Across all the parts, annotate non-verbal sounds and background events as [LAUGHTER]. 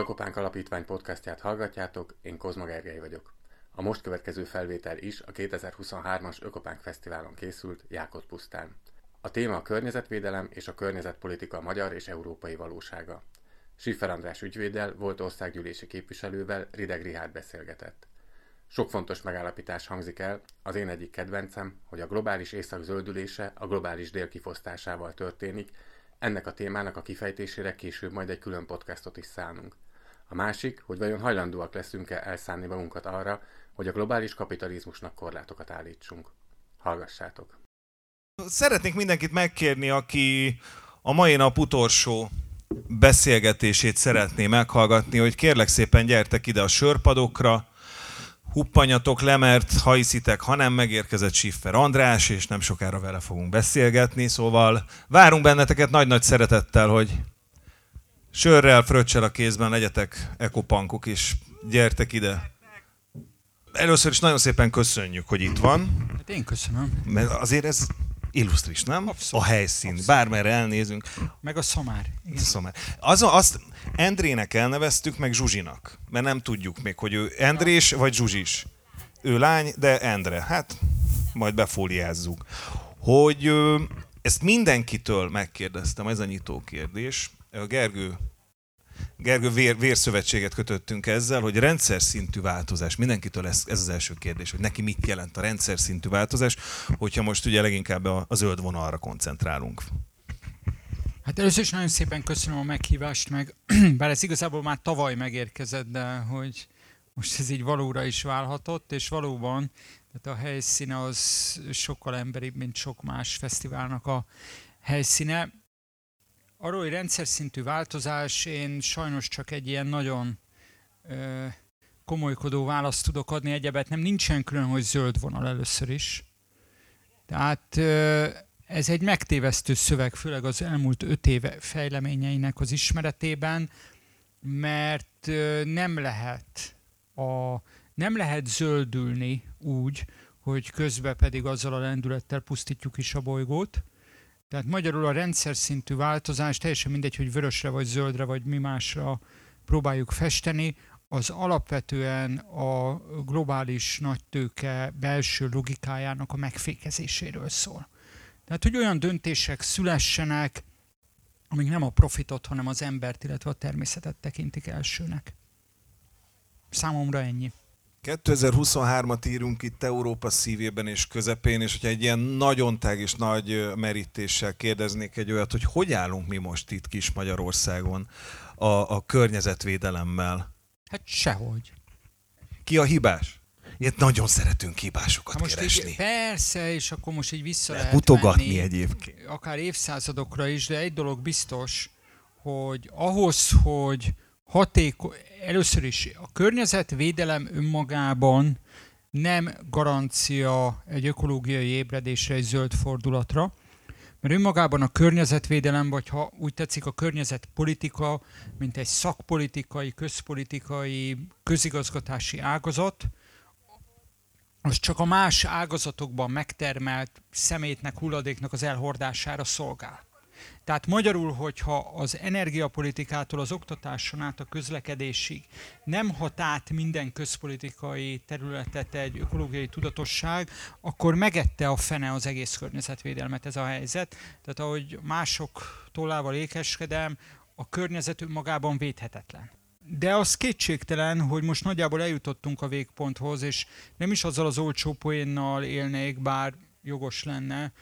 Ökopánk Alapítvány podcastját hallgatjátok, én Kozma Gergely vagyok. A most következő felvétel is a 2023-as Ökopánk Fesztiválon készült Jákot pusztán. A téma a környezetvédelem és a környezetpolitika magyar és európai valósága. Siffer András ügyvéddel, volt országgyűlési képviselővel Rideg Rihárd beszélgetett. Sok fontos megállapítás hangzik el, az én egyik kedvencem, hogy a globális észak zöldülése a globális dél kifosztásával történik, ennek a témának a kifejtésére később majd egy külön podcastot is szánunk. A másik, hogy vajon hajlandóak leszünk-e elszánni magunkat arra, hogy a globális kapitalizmusnak korlátokat állítsunk. Hallgassátok! Szeretnék mindenkit megkérni, aki a mai nap utolsó beszélgetését szeretné meghallgatni, hogy kérlek szépen gyertek ide a sörpadokra, huppanjatok le, mert ha hiszitek, ha nem megérkezett Siffer András, és nem sokára vele fogunk beszélgetni, szóval várunk benneteket nagy-nagy szeretettel, hogy sörrel, fröccsel a kézben legyetek ekopankok, és gyertek ide. Először is nagyon szépen köszönjük, hogy itt van. Hát én köszönöm. Mert azért ez illusztris, nem? Abszolút. A helyszín, Abszolút. bármerre elnézünk. Meg a szamár. Igen. Szóval, az, azt Endrének elneveztük, meg Zsuzsinak, mert nem tudjuk még, hogy ő Endrés vagy Zsuzsis. Ő lány, de Endre. Hát, majd befóliázzuk. Hogy ezt mindenkitől megkérdeztem, ez a nyitó kérdés. Gergő Gergő vér, vérszövetséget kötöttünk ezzel, hogy rendszer szintű változás. Mindenkitől ez, ez az első kérdés, hogy neki mit jelent a rendszer szintű változás, hogyha most ugye leginkább a, a zöld vonalra koncentrálunk. Hát először is nagyon szépen köszönöm a meghívást, meg [CLEARS THROAT] bár ez igazából már tavaly megérkezett, de hogy most ez így valóra is válhatott, és valóban tehát a helyszíne az sokkal emberibb, mint sok más fesztiválnak a helyszíne. Arról, hogy rendszer szintű változás, én sajnos csak egy ilyen nagyon ö, komolykodó választ tudok adni egyebet. Nem nincsen külön, hogy zöld vonal először is. Tehát ö, ez egy megtévesztő szöveg, főleg az elmúlt öt éve fejleményeinek az ismeretében, mert ö, nem lehet a, nem lehet zöldülni úgy, hogy közben pedig azzal a lendülettel pusztítjuk is a bolygót. Tehát magyarul a rendszer szintű változás, teljesen mindegy, hogy vörösre vagy zöldre vagy mi másra próbáljuk festeni, az alapvetően a globális nagytőke belső logikájának a megfékezéséről szól. Tehát, hogy olyan döntések szülessenek, amik nem a profitot, hanem az embert, illetve a természetet tekintik elsőnek. Számomra ennyi. 2023-at írunk itt Európa szívében és közepén, és hogyha egy ilyen nagyon tág és nagy merítéssel kérdeznék egy olyat, hogy hogy állunk mi most itt kis Magyarországon a, a környezetvédelemmel? Hát sehogy. Ki a hibás? Ilyet nagyon szeretünk hibásokat most keresni. így, persze, és akkor most így vissza Lehet lehet mutogatni menni, egyébként. akár évszázadokra is, de egy dolog biztos, hogy ahhoz, hogy hatékony, először is a környezetvédelem önmagában nem garancia egy ökológiai ébredésre, egy zöld fordulatra, mert önmagában a környezetvédelem, vagy ha úgy tetszik a környezetpolitika, mint egy szakpolitikai, közpolitikai, közigazgatási ágazat, az csak a más ágazatokban megtermelt szemétnek, hulladéknak az elhordására szolgál. Tehát magyarul, hogyha az energiapolitikától az oktatáson át a közlekedésig nem hat át minden közpolitikai területet egy ökológiai tudatosság, akkor megette a fene az egész környezetvédelmet ez a helyzet. Tehát ahogy mások tollával ékeskedem, a környezet önmagában védhetetlen. De az kétségtelen, hogy most nagyjából eljutottunk a végponthoz, és nem is azzal az olcsó poénnal élnék, bár jogos lenne,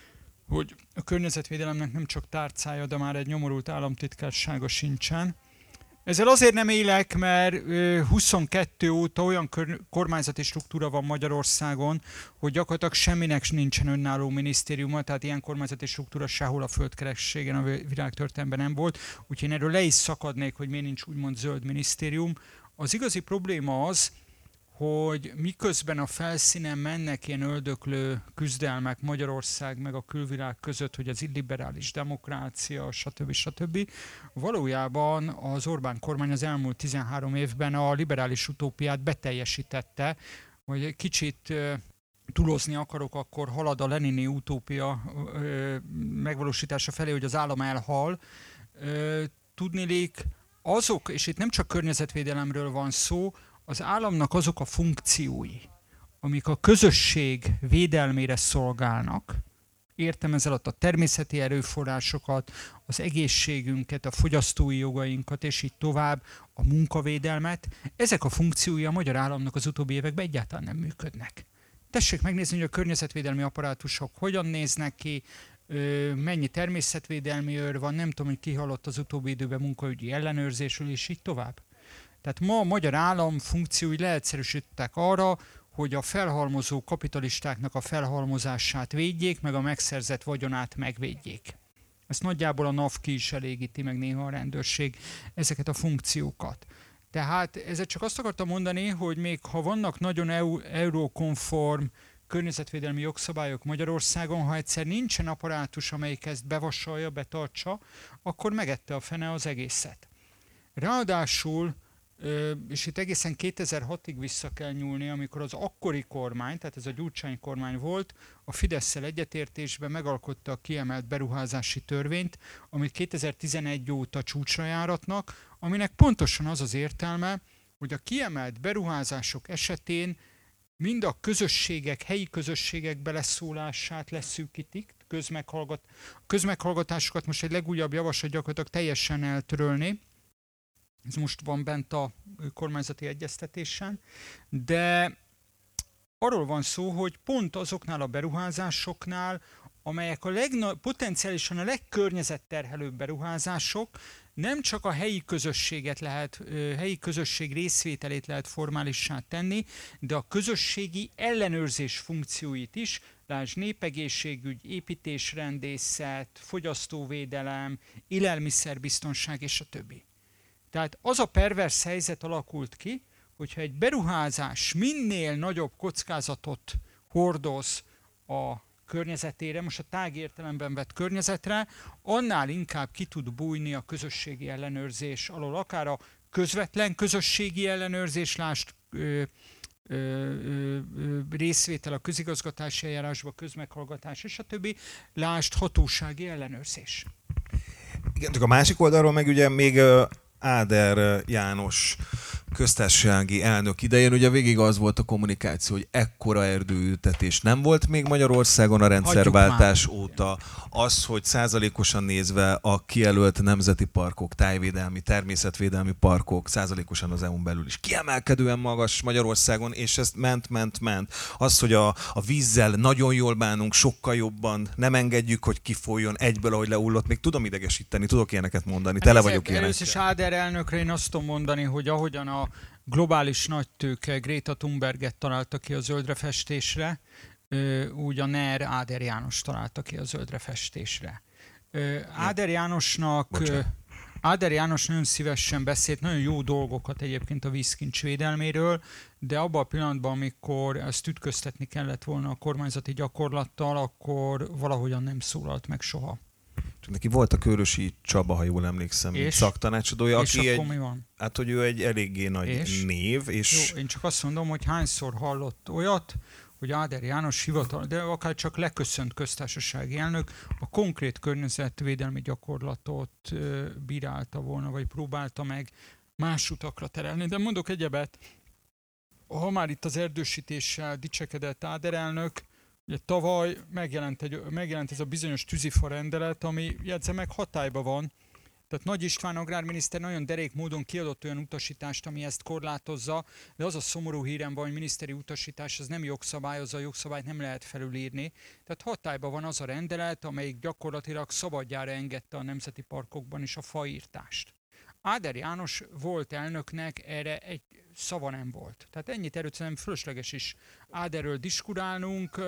hogy a környezetvédelemnek nem csak tárcája, de már egy nyomorult államtitkársága sincsen. Ezzel azért nem élek, mert ö, 22 óta olyan kormányzati struktúra van Magyarországon, hogy gyakorlatilag semminek nincsen önálló minisztériuma, tehát ilyen kormányzati struktúra sehol a földkerességen a világtörténelemben nem volt, úgyhogy én erről le is szakadnék, hogy miért nincs úgymond zöld minisztérium. Az igazi probléma az, hogy miközben a felszínen mennek ilyen öldöklő küzdelmek Magyarország meg a külvilág között, hogy az illiberális demokrácia, stb. stb. Valójában az Orbán kormány az elmúlt 13 évben a liberális utópiát beteljesítette, hogy kicsit túlozni akarok, akkor halad a lenini utópia megvalósítása felé, hogy az állam elhal. Tudnilik, azok, és itt nem csak környezetvédelemről van szó, az államnak azok a funkciói, amik a közösség védelmére szolgálnak, értem ezzel alatt a természeti erőforrásokat, az egészségünket, a fogyasztói jogainkat, és így tovább, a munkavédelmet, ezek a funkciói a magyar államnak az utóbbi években egyáltalán nem működnek. Tessék megnézni, hogy a környezetvédelmi apparátusok hogyan néznek ki, mennyi természetvédelmi őr van, nem tudom, hogy ki halott az utóbbi időben munkaügyi ellenőrzésről, és így tovább. Tehát ma a magyar állam funkciói leegyszerűsítettek arra, hogy a felhalmozó kapitalistáknak a felhalmozását védjék, meg a megszerzett vagyonát megvédjék. Ezt nagyjából a NAV ki is elégíti, meg néha a rendőrség ezeket a funkciókat. Tehát ezzel csak azt akartam mondani, hogy még ha vannak nagyon EU, eurókonform környezetvédelmi jogszabályok Magyarországon, ha egyszer nincsen apparátus, amelyik ezt bevasalja, betartsa, akkor megette a fene az egészet. Ráadásul és itt egészen 2006-ig vissza kell nyúlni, amikor az akkori kormány, tehát ez a Gyurcsány kormány volt, a fidesz egyetértésben megalkotta a kiemelt beruházási törvényt, amit 2011 óta csúcsra járatnak, aminek pontosan az az értelme, hogy a kiemelt beruházások esetén mind a közösségek, helyi közösségek beleszólását leszűkítik, közmeghallgat, közmeghallgatásokat most egy legújabb javaslat gyakorlatilag teljesen eltörölni, ez most van bent a kormányzati egyeztetésen, de arról van szó, hogy pont azoknál a beruházásoknál, amelyek a legna- potenciálisan a legkörnyezetterhelőbb beruházások, nem csak a helyi közösséget lehet, helyi közösség részvételét lehet formálissá tenni, de a közösségi ellenőrzés funkcióit is, lásd népegészségügy, építésrendészet, fogyasztóvédelem, élelmiszerbiztonság és a többi. Tehát az a pervers helyzet alakult ki, hogyha egy beruházás minél nagyobb kockázatot hordoz a környezetére, most a tág értelemben vett környezetre, annál inkább ki tud bújni a közösségi ellenőrzés alól, akár a közvetlen közösségi ellenőrzés, lást ö, ö, ö, részvétel a közigazgatási eljárásba, közmeghallgatás és a többi, lást hatósági ellenőrzés. Igen, csak a másik oldalról meg ugye még Áder János köztársasági elnök idején ugye végig az volt a kommunikáció, hogy ekkora erdőültetés nem volt még Magyarországon a rendszerváltás óta. Az, hogy százalékosan nézve a kijelölt nemzeti parkok, tájvédelmi, természetvédelmi parkok százalékosan az EU-n belül is kiemelkedően magas Magyarországon, és ez ment, ment, ment. Az, hogy a, a vízzel nagyon jól bánunk, sokkal jobban, nem engedjük, hogy kifoljon egyből, ahogy leullott. Még tudom idegesíteni, tudok ilyeneket mondani, tele vagyok ilyenekkel. Először is Áder elnökre én azt tudom mondani, hogy ahogyan a globális nagytőke Greta Thunberget találta ki a zöldre festésre, úgy a NER Áder János találta ki a zöldre festésre. Áder Jánosnak Bocsánat. Áder János nagyon szívesen beszélt nagyon jó dolgokat egyébként a vízkincs védelméről, de abban a pillanatban, amikor ezt ütköztetni kellett volna a kormányzati gyakorlattal, akkor valahogyan nem szólalt meg soha. Neki volt a Körösi Csaba, ha jól emlékszem, és? szaktanácsadója, és aki egy, mi van? hát hogy ő egy eléggé nagy és? név. És... Jó, én csak azt mondom, hogy hányszor hallott olyat, hogy Áder János hivatal, de akár csak leköszönt köztársasági elnök, a konkrét környezetvédelmi gyakorlatot bírálta volna, vagy próbálta meg más utakra terelni. De mondok egyebet, ha már itt az erdősítéssel dicsekedett Áder elnök, Ugye tavaly megjelent, egy, megjelent ez a bizonyos tűzifa rendelet, ami jegyze meg hatályba van. Tehát Nagy István agrárminiszter nagyon derék módon kiadott olyan utasítást, ami ezt korlátozza, de az a szomorú hírem van, hogy miniszteri utasítás az nem jogszabály, az a jogszabályt nem lehet felülírni. Tehát hatályban van az a rendelet, amelyik gyakorlatilag szabadjára engedte a nemzeti parkokban is a faírtást. Áder János volt elnöknek, erre egy szava nem volt. Tehát ennyit erőt szerintem fölösleges is Áderről diskurálnunk.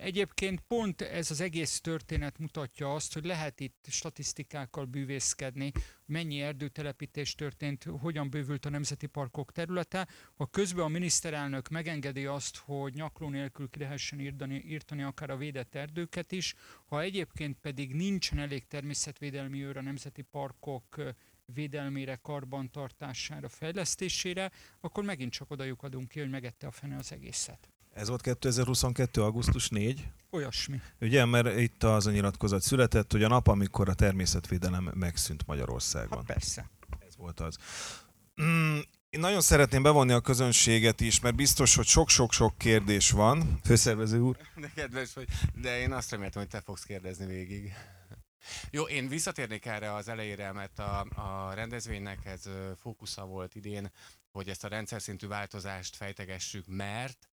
Egyébként pont ez az egész történet mutatja azt, hogy lehet itt statisztikákkal bűvészkedni, mennyi erdőtelepítés történt, hogyan bővült a nemzeti parkok területe. Ha közben a miniszterelnök megengedi azt, hogy nyakló nélkül ki lehessen írtani, írtani akár a védett erdőket is, ha egyébként pedig nincsen elég természetvédelmi őr a nemzeti parkok védelmére, karbantartására, fejlesztésére, akkor megint csak oda adunk ki, hogy megette a fene az egészet. Ez volt 2022. augusztus 4? Olyasmi. Ugye, mert itt az a nyilatkozat született, hogy a nap, amikor a természetvédelem megszűnt Magyarországon. Hát persze. Ez volt az. Mm, én nagyon szeretném bevonni a közönséget is, mert biztos, hogy sok-sok-sok kérdés van. Főszervező úr. De kedves, hogy, de én azt reméltem, hogy te fogsz kérdezni végig. Jó, én visszatérnék erre az elejére, mert a, a rendezvénynek ez fókusza volt idén, hogy ezt a rendszer szintű változást fejtegessük, mert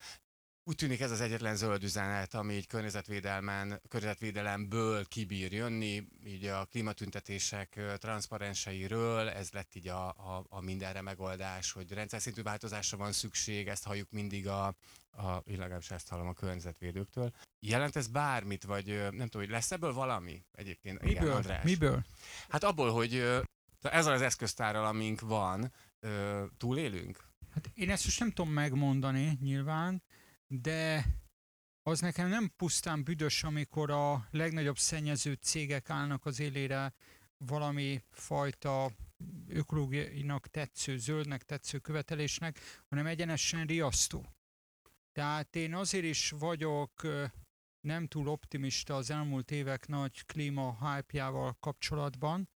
úgy tűnik ez az egyetlen zöld üzenet, ami így környezetvédelmen, környezetvédelemből kibír jönni, így a klímatüntetések transzparenseiről, ez lett így a, a, a mindenre megoldás, hogy rendszer szintű változásra van szükség, ezt halljuk mindig a, a legalábbis ezt hallom a környezetvédőktől. Jelent ez bármit, vagy nem tudom, hogy lesz ebből valami egyébként? Miből? Igen, András. Miből? Hát abból, hogy ez az eszköztárral, amink van, túlélünk? Hát én ezt most nem tudom megmondani nyilván, de az nekem nem pusztán büdös, amikor a legnagyobb szennyező cégek állnak az élére valami fajta ökológiainak tetsző, zöldnek tetsző követelésnek, hanem egyenesen riasztó. Tehát én azért is vagyok nem túl optimista az elmúlt évek nagy klíma hype kapcsolatban,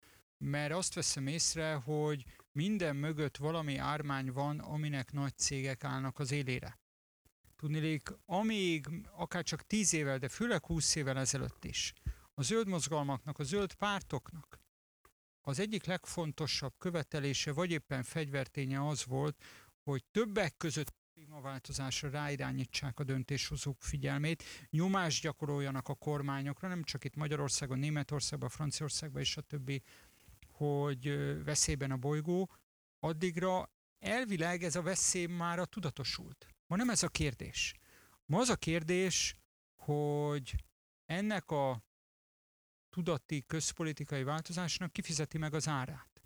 mert azt veszem észre, hogy minden mögött valami ármány van, aminek nagy cégek állnak az élére. Tudnélik, amíg akár csak 10 évvel, de főleg 20 évvel ezelőtt is, a zöld mozgalmaknak, a zöld pártoknak az egyik legfontosabb követelése, vagy éppen fegyverténye az volt, hogy többek között klímaváltozásra ráirányítsák a döntéshozók figyelmét, nyomást gyakoroljanak a kormányokra, nem csak itt Magyarországon, Németországban, Franciaországban és a többi, hogy veszélyben a bolygó, addigra elvileg ez a veszély már tudatosult. Ma nem ez a kérdés. Ma az a kérdés, hogy ennek a tudati közpolitikai változásnak kifizeti meg az árát.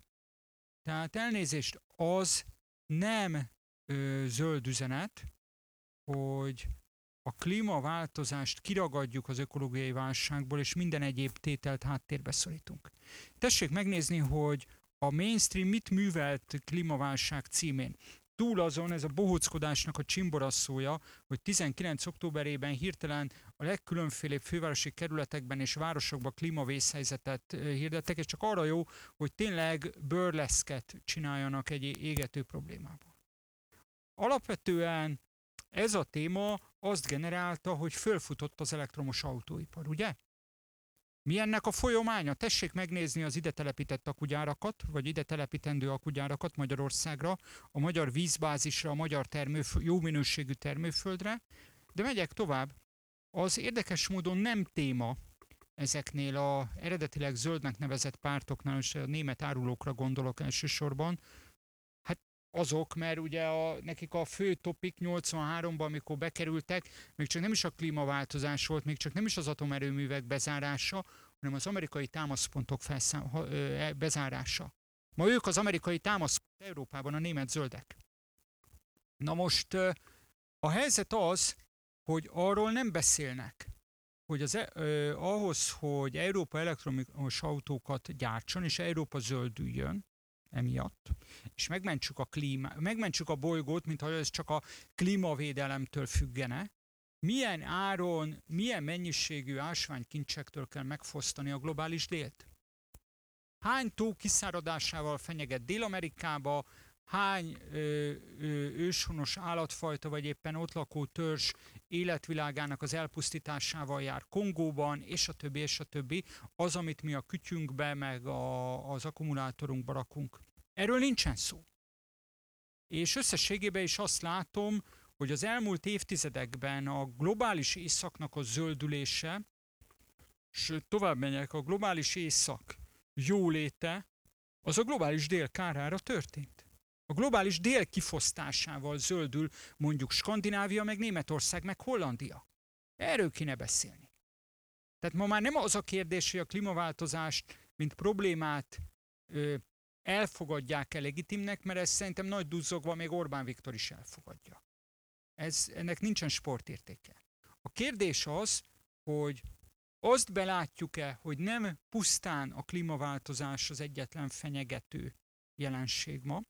Tehát elnézést, az nem ö, zöld üzenet, hogy a klímaváltozást kiragadjuk az ökológiai válságból, és minden egyéb tételt háttérbe szorítunk. Tessék megnézni, hogy a mainstream mit művelt klímaválság címén túl azon ez a bohóckodásnak a csimborasszója, hogy 19. októberében hirtelen a legkülönfélébb fővárosi kerületekben és városokban klímavészhelyzetet hirdettek, és csak arra jó, hogy tényleg bőrleszket csináljanak egy égető problémából. Alapvetően ez a téma azt generálta, hogy fölfutott az elektromos autóipar, ugye? Mi ennek a folyamánya? Tessék megnézni az ide telepített akugyárakat, vagy ide telepítendő akugyárakat Magyarországra, a magyar vízbázisra, a magyar termőföld, jó minőségű termőföldre, de megyek tovább. Az érdekes módon nem téma ezeknél a eredetileg zöldnek nevezett pártoknál, és a német árulókra gondolok elsősorban, azok, mert ugye a, nekik a fő topik 83-ban, amikor bekerültek, még csak nem is a klímaváltozás volt, még csak nem is az atomerőművek bezárása, hanem az amerikai támaszpontok felszám, ö, e, bezárása. Ma ők az amerikai támaszpont Európában, a német zöldek. Na most a helyzet az, hogy arról nem beszélnek, hogy az, ö, ahhoz, hogy Európa elektromos autókat gyártson, és Európa zöldüljön, emiatt, és megmentsük a, klíma, megmentsük a bolygót, mintha ez csak a klímavédelemtől függene, milyen áron, milyen mennyiségű ásványkincsektől kell megfosztani a globális délt? Hány tó kiszáradásával fenyeget Dél-Amerikába, hány ö, ö, őshonos állatfajta, vagy éppen ott lakó törzs életvilágának az elpusztításával jár Kongóban, és a többi, és a többi, az, amit mi a kütyünkbe, meg a, az akkumulátorunkba rakunk. Erről nincsen szó. És összességében is azt látom, hogy az elmúlt évtizedekben a globális északnak a zöldülése, sőt tovább megyek, a globális észak jóléte, az a globális dél kárára történt. A globális dél kifosztásával zöldül mondjuk Skandinávia, meg Németország, meg Hollandia. Erről kéne beszélni. Tehát ma már nem az a kérdés, hogy a klímaváltozást, mint problémát ö, elfogadják-e legitimnek, mert ez szerintem nagy duzzogva még Orbán Viktor is elfogadja. Ez, ennek nincsen sportértéke. A kérdés az, hogy azt belátjuk-e, hogy nem pusztán a klímaváltozás az egyetlen fenyegető jelenség ma,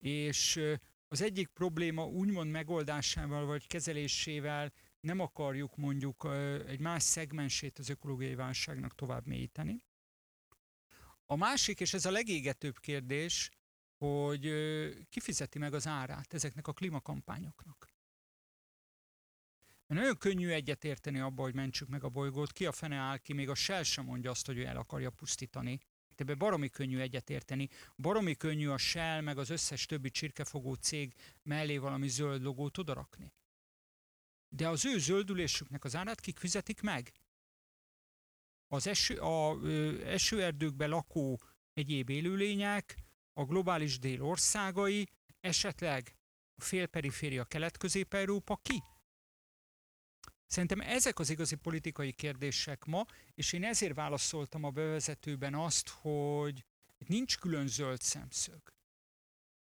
és az egyik probléma úgymond megoldásával vagy kezelésével nem akarjuk mondjuk egy más szegmensét az ökológiai válságnak tovább mélyíteni. A másik, és ez a legégetőbb kérdés, hogy kifizeti meg az árát ezeknek a klímakampányoknak. Mert nagyon könnyű egyetérteni abba, hogy mentsük meg a bolygót, ki a fene áll ki, még a Shell sem mondja azt, hogy ő el akarja pusztítani. Ebben baromi könnyű egyetérteni. Baromi könnyű a Shell, meg az összes többi csirkefogó cég mellé valami zöld logót odarakni. De az ő zöldülésüknek az árát kik fizetik meg? Az eső, a, ö, esőerdőkben lakó egyéb élőlények, a globális dél országai, esetleg a félperiféria kelet-közép-európa ki? Szerintem ezek az igazi politikai kérdések ma, és én ezért válaszoltam a bevezetőben azt, hogy nincs külön zöld szemszög.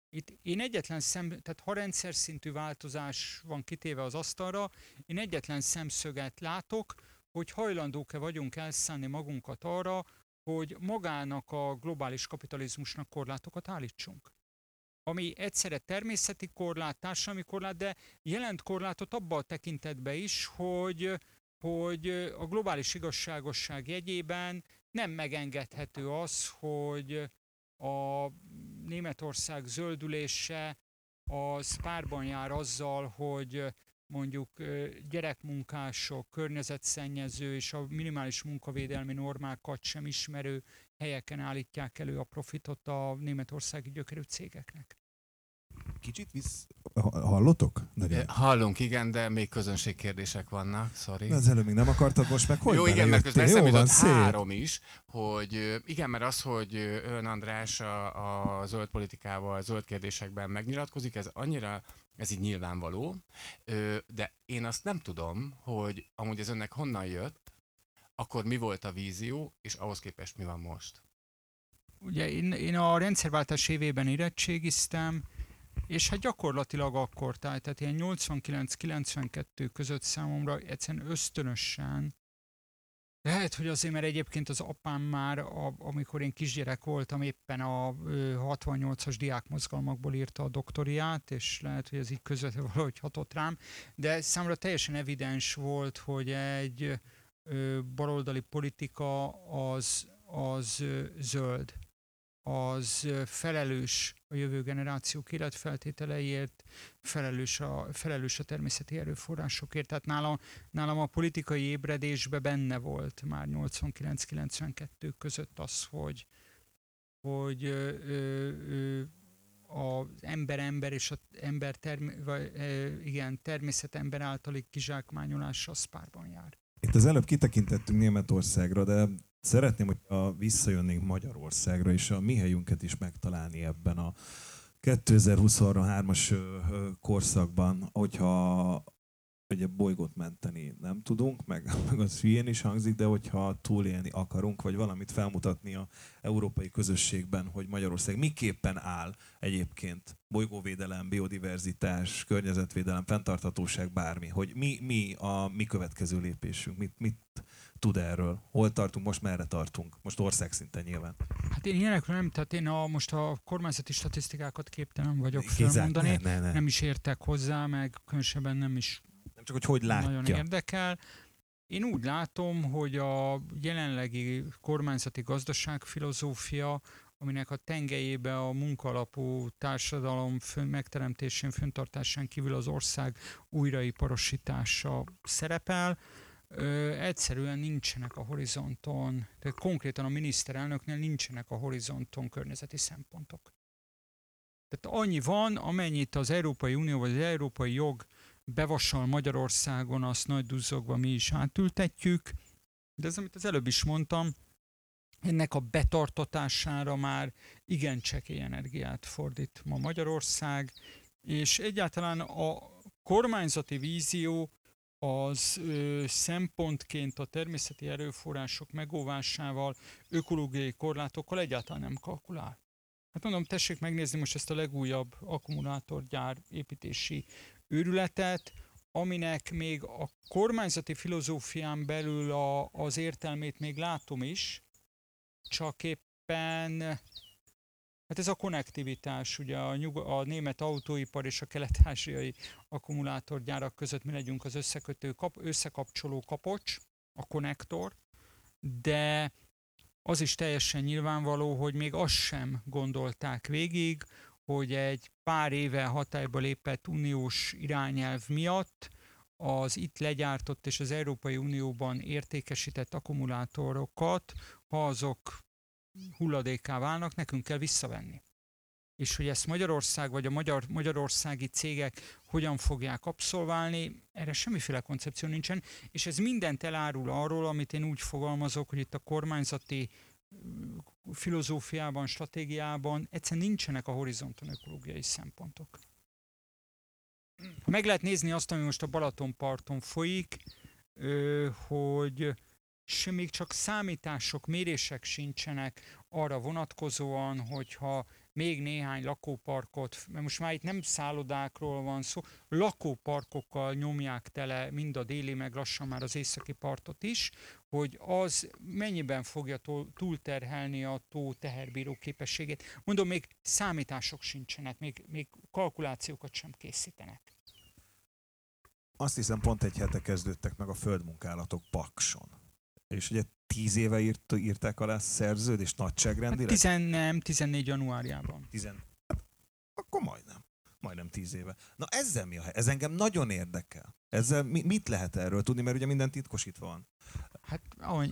Itt én egyetlen szem, tehát ha rendszer szintű változás van kitéve az asztalra, én egyetlen szemszöget látok, hogy hajlandók-e vagyunk elszánni magunkat arra, hogy magának a globális kapitalizmusnak korlátokat állítsunk ami egyszerre természeti korlát, társadalmi korlát, de jelent korlátot abban a tekintetben is, hogy, hogy a globális igazságosság jegyében nem megengedhető az, hogy a Németország zöldülése az párban jár azzal, hogy mondjuk gyerekmunkások, környezetszennyező és a minimális munkavédelmi normákat sem ismerő helyeken állítják elő a profitot a németországi gyökerű cégeknek. Kicsit visz... Hallotok? Nagyon. Hallunk, igen, de még közönségkérdések vannak, sorry. Az előbb még nem akartad, most meg hogy Jó, igen, mert közben eszembe jutott három is, hogy igen, mert az, hogy ön András a, a zöld politikával, a zöld kérdésekben megnyilatkozik, ez annyira ez így nyilvánvaló, de én azt nem tudom, hogy amúgy ez önnek honnan jött, akkor mi volt a vízió, és ahhoz képest mi van most? Ugye én, én a rendszerváltás évében érettségiztem, és hát gyakorlatilag akkor, tehát ilyen 89-92 között számomra egyszerűen ösztönösen, lehet, hogy azért, mert egyébként az apám már, a, amikor én kisgyerek voltam, éppen a 68-as diákmozgalmakból írta a doktoriát, és lehet, hogy ez így közvetlenül [LAUGHS] valahogy hatott rám, de számomra teljesen evidens volt, hogy egy baloldali politika az, az zöld, az felelős a jövő generációk életfeltételeiért, felelős a, felelős a természeti erőforrásokért. Tehát nálam, nálam a politikai ébredésbe benne volt már 89-92 között az, hogy, hogy ö, ö, az ember-ember és az ember term, vagy, igen, természet-ember általi kizsákmányolása az párban jár. Az előbb kitekintettünk Németországra, de szeretném, hogy visszajönnénk Magyarországra, és a mi helyünket is megtalálni ebben a 2023-as korszakban, hogyha ugye bolygót menteni nem tudunk, meg, [LAUGHS] meg az hülyén is hangzik, de hogyha túlélni akarunk, vagy valamit felmutatni a európai közösségben, hogy Magyarország miképpen áll egyébként bolygóvédelem, biodiverzitás, környezetvédelem, fenntarthatóság, bármi, hogy mi, mi a mi következő lépésünk, mit, mit tud erről, hol tartunk, most merre tartunk, most országszinten nyilván. Hát én ilyenekről nem, tehát én a, most a kormányzati statisztikákat képtelen vagyok felmondani, ne, ne, ne. nem is értek hozzá, meg különösebben nem is csak, hogy hogy látja. Nagyon érdekel. Én úgy látom, hogy a jelenlegi kormányzati gazdaságfilozófia, aminek a tengelyébe a munkalapú társadalom fön, megteremtésén, föntartásán kívül az ország újraiparosítása szerepel, ö, egyszerűen nincsenek a horizonton, tehát konkrétan a miniszterelnöknél nincsenek a horizonton környezeti szempontok. Tehát annyi van, amennyit az Európai Unió vagy az Európai Jog bevassal Magyarországon, azt nagy duzzogva mi is átültetjük, de ez, amit az előbb is mondtam, ennek a betartatására már igen csekély energiát fordít ma Magyarország, és egyáltalán a kormányzati vízió az ö, szempontként a természeti erőforrások megóvásával, ökológiai korlátokkal egyáltalán nem kalkulál. Hát mondom, tessék megnézni most ezt a legújabb akkumulátorgyár építési őrületet, aminek még a kormányzati filozófián belül a, az értelmét még látom is, csak éppen hát ez a konnektivitás, ugye a, nyug, a német autóipar és a kelet-ázsiai akkumulátorgyárak között mi legyünk az összekötő, kap, összekapcsoló kapocs, a konnektor, de az is teljesen nyilvánvaló, hogy még azt sem gondolták végig, hogy egy pár éve hatályba lépett uniós irányelv miatt az itt legyártott és az Európai Unióban értékesített akkumulátorokat, ha azok hulladéká válnak, nekünk kell visszavenni. És hogy ezt Magyarország vagy a magyar, magyarországi cégek hogyan fogják abszolválni, erre semmiféle koncepció nincsen, és ez mindent elárul arról, amit én úgy fogalmazok, hogy itt a kormányzati filozófiában, stratégiában egyszerűen nincsenek a horizonton ökológiai szempontok. Meg lehet nézni azt, ami most a Balatonparton folyik, hogy sem még csak számítások, mérések sincsenek arra vonatkozóan, hogyha még néhány lakóparkot, mert most már itt nem szállodákról van szó, lakóparkokkal nyomják tele mind a déli, meg lassan már az északi partot is, hogy az mennyiben fogja túlterhelni a tó teherbíró képességét. Mondom, még számítások sincsenek, még, még kalkulációkat sem készítenek. Azt hiszem pont egy hete kezdődtek meg a földmunkálatok Pakson. És ugye tíz éve írt, írták alá szerződés nagyságrendileg? Hát tizen, nem, 14 januárjában. Tizen, hát, akkor majdnem. Majdnem tíz éve. Na ezzel mi a hely? Ez engem nagyon érdekel. Ezzel mi, mit lehet erről tudni, mert ugye minden titkosítva van. Hát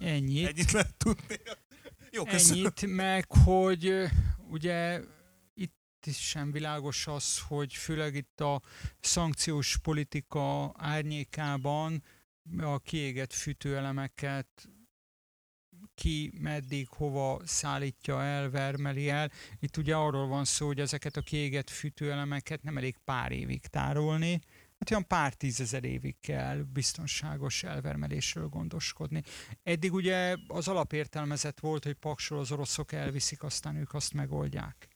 ennyit. Ennyit lehet tudni. Jó, köszönöm. Ennyit, meg hogy ugye itt is sem világos az, hogy főleg itt a szankciós politika árnyékában a kiégett fűtőelemeket ki, meddig, hova szállítja el, vermeli el. Itt ugye arról van szó, hogy ezeket a kiégett fűtőelemeket nem elég pár évig tárolni, hát olyan pár tízezer évig kell biztonságos elvermelésről gondoskodni. Eddig ugye az alapértelmezet volt, hogy paksol az oroszok elviszik, aztán ők azt megoldják.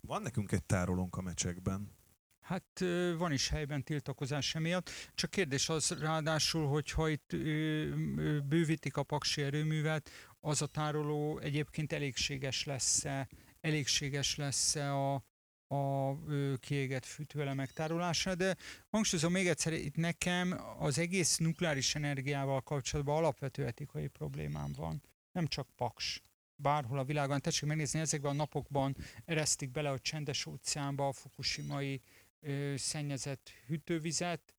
Van nekünk egy tárolónk a mecsekben. Hát van is helyben tiltakozás emiatt, csak kérdés az ráadásul, hogyha itt bővítik a paksi erőművet, az a tároló egyébként elégséges lesz-e, elégséges lesz-e a, a kiégett fűtőelemek tárolására, de hangsúlyozom még egyszer, itt nekem az egész nukleáris energiával kapcsolatban alapvető etikai problémám van, nem csak paks bárhol a világon. Tessék megnézni, ezekben a napokban eresztik bele a csendes óceánba a fukushimai ö, szennyezett hűtővizet,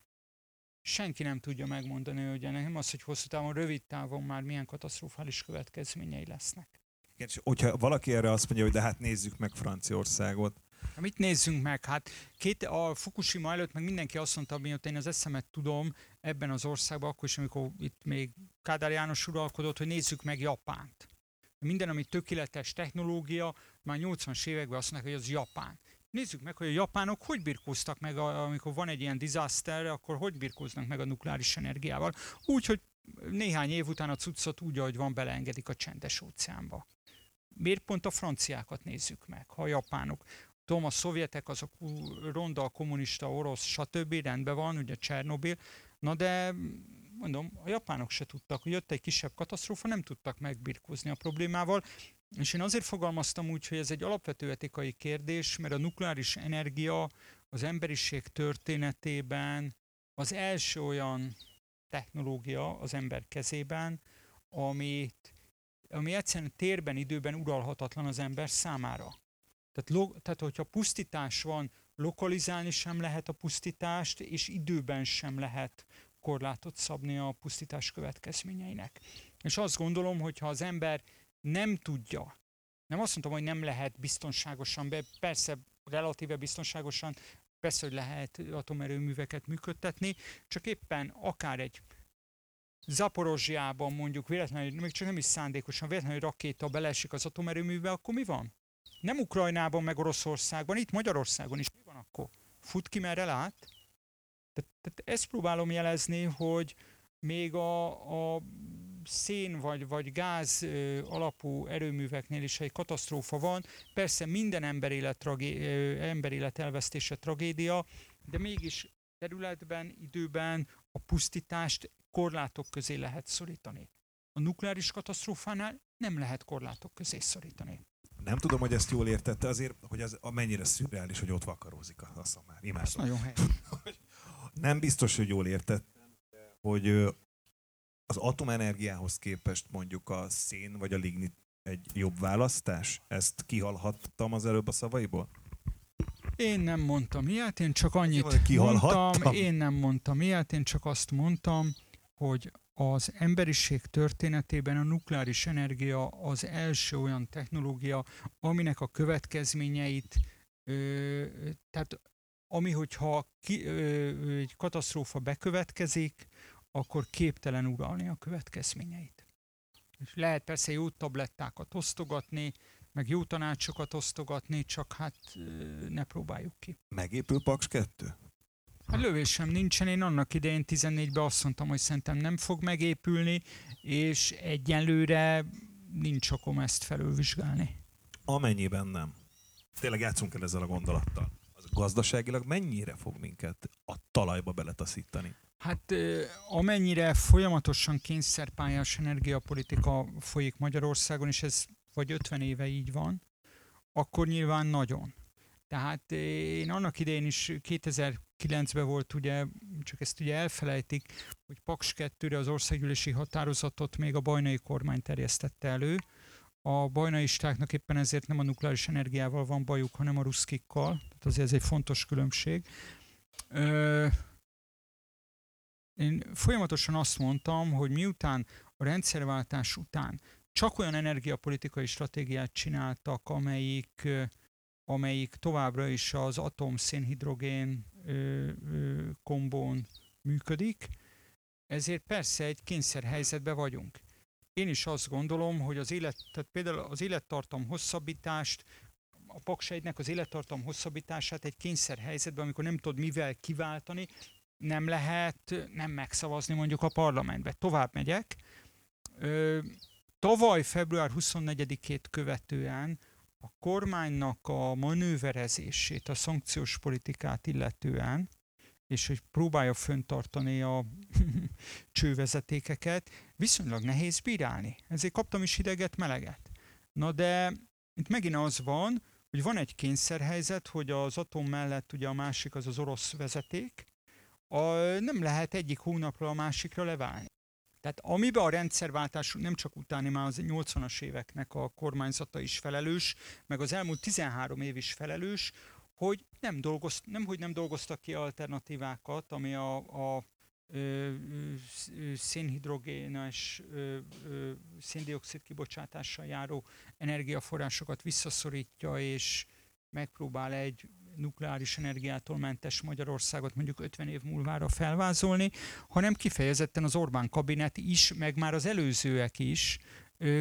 senki nem tudja megmondani, hogy ennek nem az, hogy hosszú távon, rövid távon már milyen katasztrofális következményei lesznek. Igen, és hogyha valaki erre azt mondja, hogy de hát nézzük meg Franciaországot. Mit nézzünk meg? Hát két, a Fukushima előtt meg mindenki azt mondta, mióta én az eszemet tudom ebben az országban, akkor is, amikor itt még Kádár János uralkodott, hogy nézzük meg Japánt. Minden, ami tökéletes technológia, már 80-as években azt mondják, hogy az Japán. Nézzük meg, hogy a japánok hogy birkóztak meg, amikor van egy ilyen disaster, akkor hogy birkóznak meg a nukleáris energiával. Úgy, hogy néhány év után a cuccot úgy, ahogy van, beleengedik a csendes óceánba. Miért pont a franciákat nézzük meg, ha a japánok? Tudom, a szovjetek azok ronda, kommunista, orosz, stb. rendben van, ugye Csernobil, na de mondom, a japánok se tudtak, hogy jött egy kisebb katasztrófa, nem tudtak megbirkózni a problémával, és én azért fogalmaztam úgy, hogy ez egy alapvető etikai kérdés, mert a nukleáris energia az emberiség történetében az első olyan technológia az ember kezében, amit, ami egyszerűen térben, időben uralhatatlan az ember számára. Tehát, lo, tehát, hogyha pusztítás van, lokalizálni sem lehet a pusztítást, és időben sem lehet korlátot szabni a pusztítás következményeinek. És azt gondolom, hogy ha az ember nem tudja, nem azt mondtam, hogy nem lehet biztonságosan, be, persze relatíve biztonságosan, persze, hogy lehet atomerőműveket működtetni, csak éppen akár egy Zaporozsiában mondjuk véletlenül, még csak nem is szándékosan, véletlenül rakéta beleesik az atomerőműbe, akkor mi van? Nem Ukrajnában, meg Oroszországban, itt Magyarországon is mi van akkor? Fut ki merre lát? Tehát, tehát ezt próbálom jelezni, hogy még a, a szén vagy, vagy gáz alapú erőműveknél is egy katasztrófa van. Persze minden emberélet, tragé, emberélet elvesztése tragédia, de mégis területben, időben a pusztítást korlátok közé lehet szorítani. A nukleáris katasztrófánál nem lehet korlátok közé szorítani. Nem tudom, hogy ezt jól értette azért, hogy az mennyire szürreális, hogy ott vakarózik a, a szamár. Imádom. Nagyon helyes. [LAUGHS] nem biztos, hogy jól értettem, hogy az atomenergiához képest mondjuk a szén vagy a lignit egy jobb választás? Ezt kihallhattam az előbb a szavaiból? Én nem mondtam ilyet, én csak annyit mondtam, én nem mondtam ilyet, én csak azt mondtam, hogy az emberiség történetében a nukleáris energia az első olyan technológia, aminek a következményeit, ö, tehát ami, hogyha ki, ö, egy katasztrófa bekövetkezik, akkor képtelen uralni a következményeit. És lehet persze jó tablettákat osztogatni, meg jó tanácsokat osztogatni, csak hát ne próbáljuk ki. Megépül Paks 2? Hát lövésem nincsen, én annak idején 14-ben azt mondtam, hogy szerintem nem fog megépülni, és egyenlőre nincs okom ezt felülvizsgálni. Amennyiben nem. Tényleg játszunk el ezzel a gondolattal. Az gazdaságilag mennyire fog minket a talajba beletaszítani? Hát amennyire folyamatosan kényszerpályás energiapolitika folyik Magyarországon, és ez vagy 50 éve így van, akkor nyilván nagyon. Tehát én annak idején is 2009-ben volt ugye, csak ezt ugye elfelejtik, hogy Paks 2-re az országgyűlési határozatot még a bajnai kormány terjesztette elő. A bajnaistáknak éppen ezért nem a nukleáris energiával van bajuk, hanem a ruszkikkal. Tehát azért ez egy fontos különbség. Ö, én folyamatosan azt mondtam, hogy miután a rendszerváltás után csak olyan energiapolitikai stratégiát csináltak, amelyik, amelyik továbbra is az atom-szénhidrogén kombón működik, ezért persze egy kényszerhelyzetben vagyunk. Én is azt gondolom, hogy az élet, tehát például az élettartam hosszabbítást, a paksejtnek az élettartam hosszabbítását egy kényszerhelyzetben, amikor nem tudod mivel kiváltani, nem lehet nem megszavazni mondjuk a parlamentbe. Tovább megyek. Ö, tavaly február 24-ét követően a kormánynak a manőverezését, a szankciós politikát illetően, és hogy próbálja föntartani a [LAUGHS] csővezetékeket, viszonylag nehéz bírálni. Ezért kaptam is hideget, meleget. Na de itt megint az van, hogy van egy kényszerhelyzet, hogy az atom mellett ugye a másik az az orosz vezeték, a, nem lehet egyik hónapról a másikra leválni. Tehát amiben a rendszerváltás nem csak utáni, már az 80-as éveknek a kormányzata is felelős, meg az elmúlt 13 év is felelős, hogy nem, dolgoz, nem, hogy nem dolgoztak ki alternatívákat, ami a, a szénhidrogénes, széndiokszid kibocsátással járó energiaforrásokat visszaszorítja, és megpróbál egy nukleáris energiától mentes Magyarországot mondjuk 50 év múlvára felvázolni, hanem kifejezetten az Orbán kabinet is, meg már az előzőek is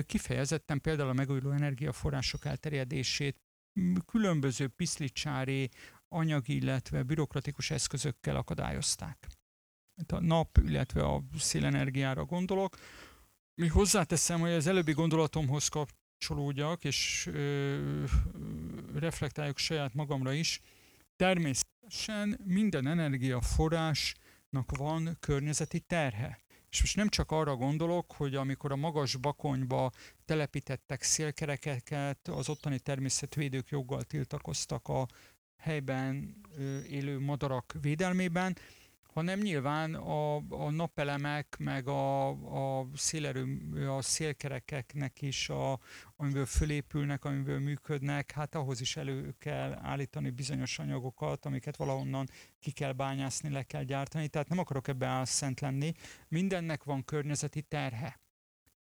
kifejezetten például a megújuló energiaforrások elterjedését különböző piszlicsári anyagi, illetve bürokratikus eszközökkel akadályozták. A nap, illetve a szélenergiára gondolok. Mi hozzáteszem, hogy az előbbi gondolatomhoz kap, kapcsolódjak, és ö, reflektáljuk saját magamra is. Természetesen minden energiaforrásnak van környezeti terhe. És most nem csak arra gondolok, hogy amikor a magas bakonyba telepítettek szélkerekeket, az ottani természetvédők joggal tiltakoztak a helyben élő madarak védelmében, hanem nyilván a, a napelemek, meg a, a szélerő, a szélkerekeknek is, a, amiből fölépülnek, amiből működnek, hát ahhoz is elő kell állítani bizonyos anyagokat, amiket valahonnan ki kell bányászni, le kell gyártani, tehát nem akarok ebbe álszent lenni. Mindennek van környezeti terhe.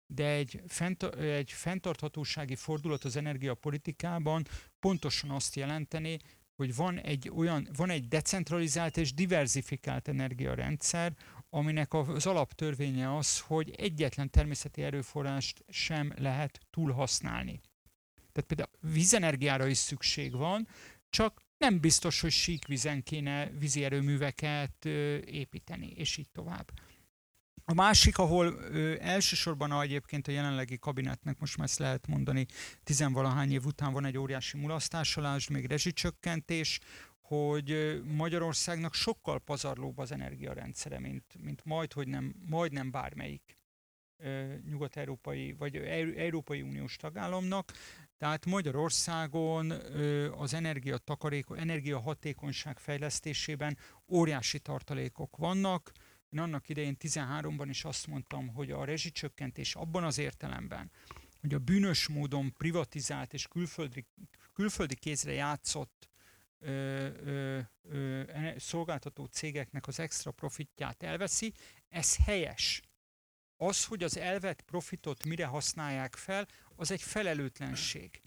De egy, fent, egy fenntarthatósági fordulat az energiapolitikában pontosan azt jelenteni, hogy van egy olyan, van egy decentralizált és diversifikált energiarendszer, aminek az alaptörvénye az, hogy egyetlen természeti erőforrást sem lehet túlhasználni. Tehát például vízenergiára is szükség van, csak nem biztos, hogy síkvizen kéne vízi erőműveket építeni, és így tovább. A másik, ahol ö, elsősorban a, egyébként a jelenlegi kabinetnek, most már ezt lehet mondani, tizenvalahány év után van egy óriási mulasztásolás, még rezsicsökkentés, hogy Magyarországnak sokkal pazarlóbb az energiarendszere, mint, mint majd, hogy nem, majdnem bármelyik ö, nyugat-európai vagy Európai Uniós tagállamnak. Tehát Magyarországon ö, az energiatakarék, energiahatékonyság fejlesztésében óriási tartalékok vannak, Én annak idején 13-ban is azt mondtam, hogy a rezsicsökkentés abban az értelemben, hogy a bűnös módon privatizált és külföldi, külföldi kézre játszott ö, ö, ö, szolgáltató cégeknek az extra profitját elveszi, ez helyes. Az, hogy az elvett profitot mire használják fel, az egy felelőtlenség.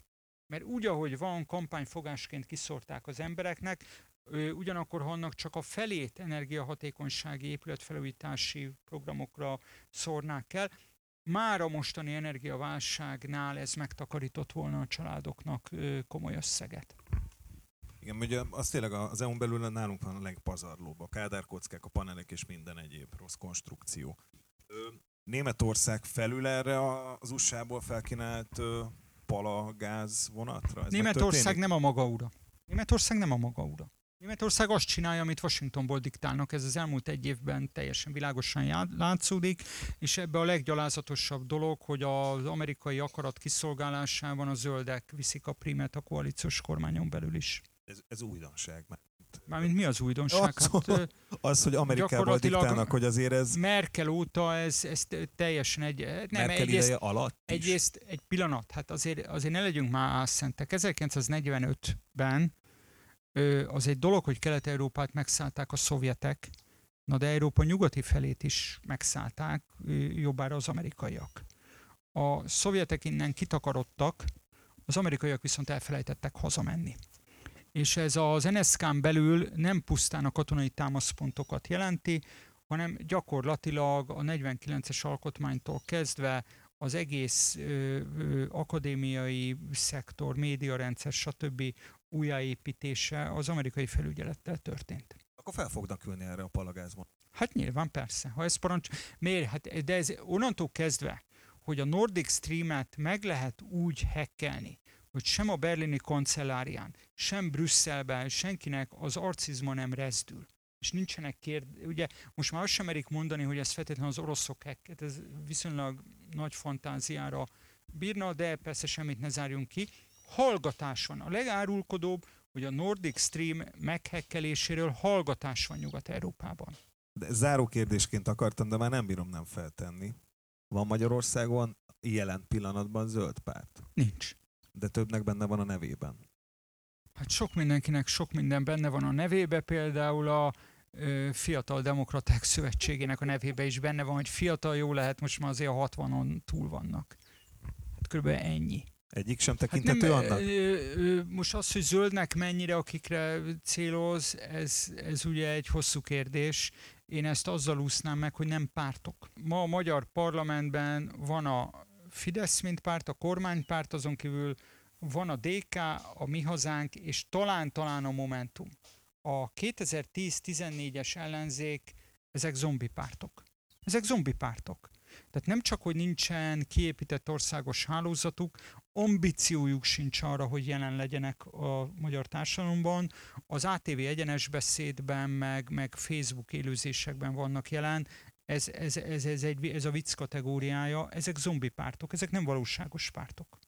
Mert úgy, ahogy van, kampányfogásként kiszorták az embereknek, ugyanakkor ha annak csak a felét energiahatékonysági épületfelújítási programokra szórnák el, már a mostani energiaválságnál ez megtakarított volna a családoknak komoly összeget. Igen, ugye az tényleg az EU-n belül nálunk van a legpazarlóbb, a kádárkockák, a panelek és minden egyéb rossz konstrukció. Németország felül erre az USA-ból felkínált palagáz vonatra? Ez Németország nem a maga ura. Németország nem a maga ura. Németország azt csinálja, amit Washingtonból diktálnak, ez az elmúlt egy évben teljesen világosan látszódik, és ebbe a leggyalázatosabb dolog, hogy az amerikai akarat kiszolgálásában a zöldek viszik a primet a koalíciós kormányon belül is. Ez, ez újdonság. Mármint mi az újdonság? Az, hát, az hogy Amerikában diktálnak, hogy azért ez... Merkel óta ez, ez teljesen egy... Nem, Merkel egyrészt, ideje alatt is. Egyrészt egy pillanat, hát azért, azért ne legyünk már álszentek. 1945-ben az egy dolog, hogy Kelet-Európát megszállták a szovjetek, na de Európa nyugati felét is megszállták, jobbára az amerikaiak. A szovjetek innen kitakarodtak, az amerikaiak viszont elfelejtettek hazamenni. És ez az NSZK-n belül nem pusztán a katonai támaszpontokat jelenti, hanem gyakorlatilag a 49-es alkotmánytól kezdve az egész ö, ö, akadémiai szektor, médiarendszer, stb. Újjáépítése az amerikai felügyelettel történt. Akkor fel fognak ülni erre a palagázban. Hát nyilván persze. Ha ez parancs... Miért? Hát, de ez onnantól kezdve, hogy a Nordic Stream-et meg lehet úgy hekkelni, hogy sem a berlini kancellárián, sem Brüsszelben senkinek az arcizma nem rezdül és nincsenek kérd... Ugye most már azt sem merik mondani, hogy ez feltétlenül az oroszok hacket, ez viszonylag nagy fantáziára bírna, de persze semmit ne zárjunk ki. Hallgatás van. A legárulkodóbb, hogy a Nordic Stream meghekkeléséről hallgatás van Nyugat-Európában. De záró kérdésként akartam, de már nem bírom nem feltenni. Van Magyarországon jelen pillanatban zöld párt? Nincs. De többnek benne van a nevében. Hát sok mindenkinek sok minden benne van a nevébe, például a Fiatal Demokraták Szövetségének a nevébe is benne van, hogy fiatal jó lehet, most már azért a 60-on túl vannak. Hát körülbelül ennyi. Egyik sem tekintető hát nem, annak? Most az, hogy zöldnek mennyire, akikre céloz, ez, ez ugye egy hosszú kérdés. Én ezt azzal úsznám meg, hogy nem pártok. Ma a magyar parlamentben van a Fidesz, mint párt, a kormánypárt, azon kívül van a DK, a Mi Hazánk, és talán-talán a Momentum a 2010-14-es ellenzék, ezek zombi pártok. Ezek zombi pártok. Tehát nem csak, hogy nincsen kiépített országos hálózatuk, ambíciójuk sincs arra, hogy jelen legyenek a magyar társadalomban. Az ATV egyenes beszédben, meg, meg Facebook élőzésekben vannak jelen. Ez, ez, ez, ez, egy, ez a vicc kategóriája. Ezek zombi pártok, ezek nem valóságos pártok.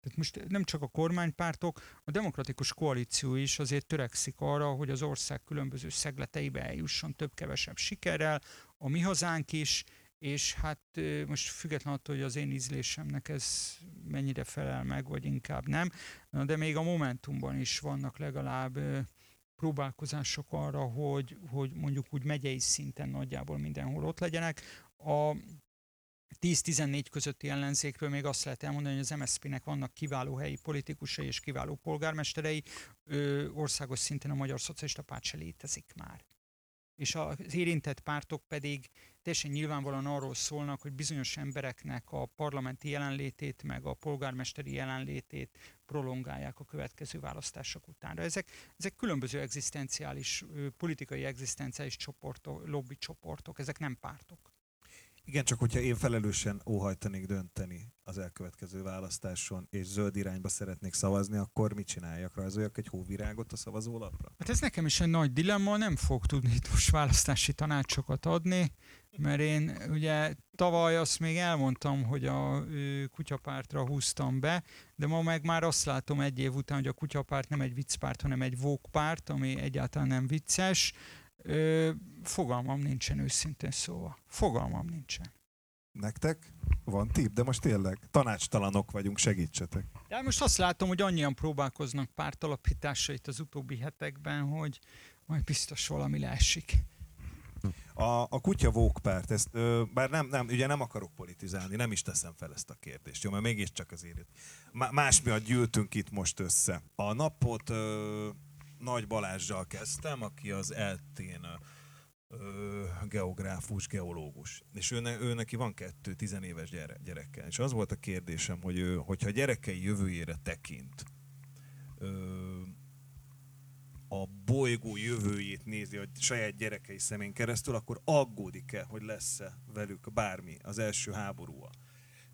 Tehát most nem csak a kormánypártok, a demokratikus koalíció is azért törekszik arra, hogy az ország különböző szegleteibe eljusson több-kevesebb sikerrel, a mi hazánk is, és hát most független attól, hogy az én ízlésemnek ez mennyire felel meg, vagy inkább nem, de még a Momentumban is vannak legalább próbálkozások arra, hogy, hogy mondjuk úgy megyei szinten nagyjából mindenhol ott legyenek. A 10-14 közötti ellenzékről még azt lehet elmondani, hogy az MSZP-nek vannak kiváló helyi politikusai és kiváló polgármesterei, ö, országos szinten a Magyar Szocialista Párt se létezik már. És az érintett pártok pedig teljesen nyilvánvalóan arról szólnak, hogy bizonyos embereknek a parlamenti jelenlétét, meg a polgármesteri jelenlétét prolongálják a következő választások utánra. Ezek, ezek különböző egzisztenciális, politikai egzisztenciális csoportok, lobby csoportok, ezek nem pártok. Igen, csak hogyha én felelősen óhajtanék dönteni az elkövetkező választáson, és zöld irányba szeretnék szavazni, akkor mit csináljak? Rajzoljak egy hóvirágot a szavazólapra? Hát ez nekem is egy nagy dilemma, nem fog tudni most választási tanácsokat adni, mert én ugye tavaly azt még elmondtam, hogy a kutyapártra húztam be, de ma meg már azt látom egy év után, hogy a kutyapárt nem egy viccpárt, hanem egy vókpárt, ami egyáltalán nem vicces Ö, fogalmam nincsen őszintén szóval. Fogalmam nincsen. Nektek van tip, de most tényleg tanácstalanok vagyunk, segítsetek. De most azt látom, hogy annyian próbálkoznak pártalapításra itt az utóbbi hetekben, hogy majd biztos valami leesik. A, a kutya vókpárt, ezt, ö, bár nem, nem, ugye nem akarok politizálni, nem is teszem fel ezt a kérdést, jó, mert mégiscsak azért má, más miatt gyűltünk itt most össze. A napot ö, Nagy Balázsjal kezdtem, aki az eltén geográfus, geológus. És ő, ő neki van kettő tizenéves gyere, gyerekkel. És az volt a kérdésem, hogy ő, hogyha gyerekei jövőjére tekint, ö, a bolygó jövőjét nézi a saját gyerekei szemén keresztül, akkor aggódik-e, hogy lesz-e velük bármi az első háborúval?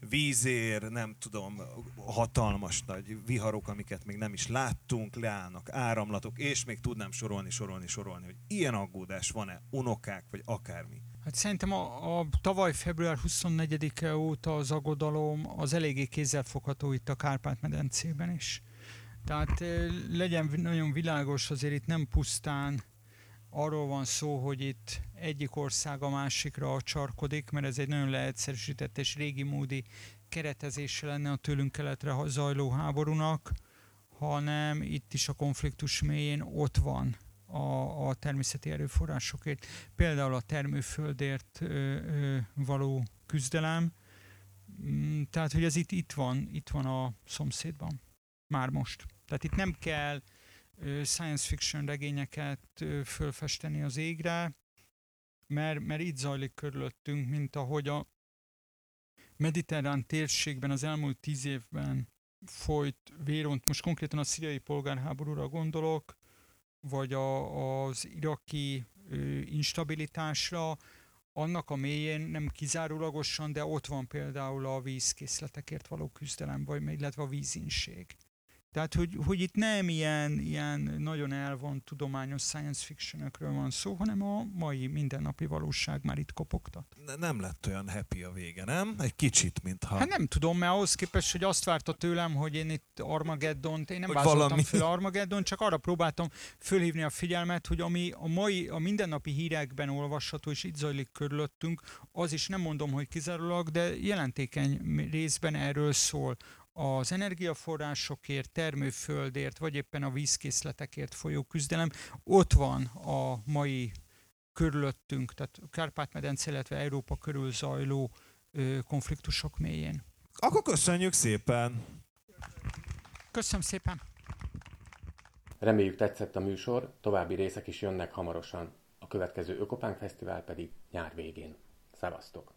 Vízér, nem tudom, hatalmas nagy viharok, amiket még nem is láttunk, leállnak áramlatok, és még tudnám sorolni, sorolni, sorolni, hogy ilyen aggódás van-e, unokák, vagy akármi. Hát szerintem a, a tavaly február 24-e óta az aggodalom az eléggé kézzelfogható itt a Kárpát-medencében is. Tehát legyen nagyon világos, azért itt nem pusztán arról van szó, hogy itt egyik ország a másikra csarkodik, mert ez egy nagyon leegyszerűsített és régi módi keretezése lenne a tőlünk keletre zajló háborúnak, hanem itt is a konfliktus mélyén ott van a, a természeti erőforrásokért. Például a termőföldért ö, ö, való küzdelem. Mm, tehát, hogy ez itt, itt van, itt van a szomszédban. Már most. Tehát itt nem kell science fiction regényeket fölfesteni az égre, mert, mert így zajlik körülöttünk, mint ahogy a mediterrán térségben az elmúlt tíz évben folyt véront, most konkrétan a szíriai polgárháborúra gondolok, vagy a, az iraki ö, instabilitásra, annak a mélyén nem kizárólagosan, de ott van például a vízkészletekért való küzdelem, vagy illetve a vízinség. Tehát, hogy, hogy itt nem ilyen, ilyen nagyon elvont tudományos science fictionökről van szó, hanem a mai mindennapi valóság már itt kopogtat. Nem lett olyan happy a vége, nem? Egy kicsit, mintha... Hát nem tudom, mert ahhoz képest, hogy azt várta tőlem, hogy én itt armageddon én nem vázoltam valami... föl Armageddon, csak arra próbáltam fölhívni a figyelmet, hogy ami a mai, a mindennapi hírekben olvasható, és itt zajlik körülöttünk, az is nem mondom, hogy kizárólag, de jelentékeny részben erről szól az energiaforrásokért, termőföldért, vagy éppen a vízkészletekért folyó küzdelem, ott van a mai körülöttünk, tehát Kárpát-medence, illetve Európa körül zajló ö, konfliktusok mélyén. Akkor köszönjük szépen! Köszönöm szépen! Reméljük tetszett a műsor, további részek is jönnek hamarosan. A következő Ökopánk Fesztivál pedig nyár végén. Szevasztok!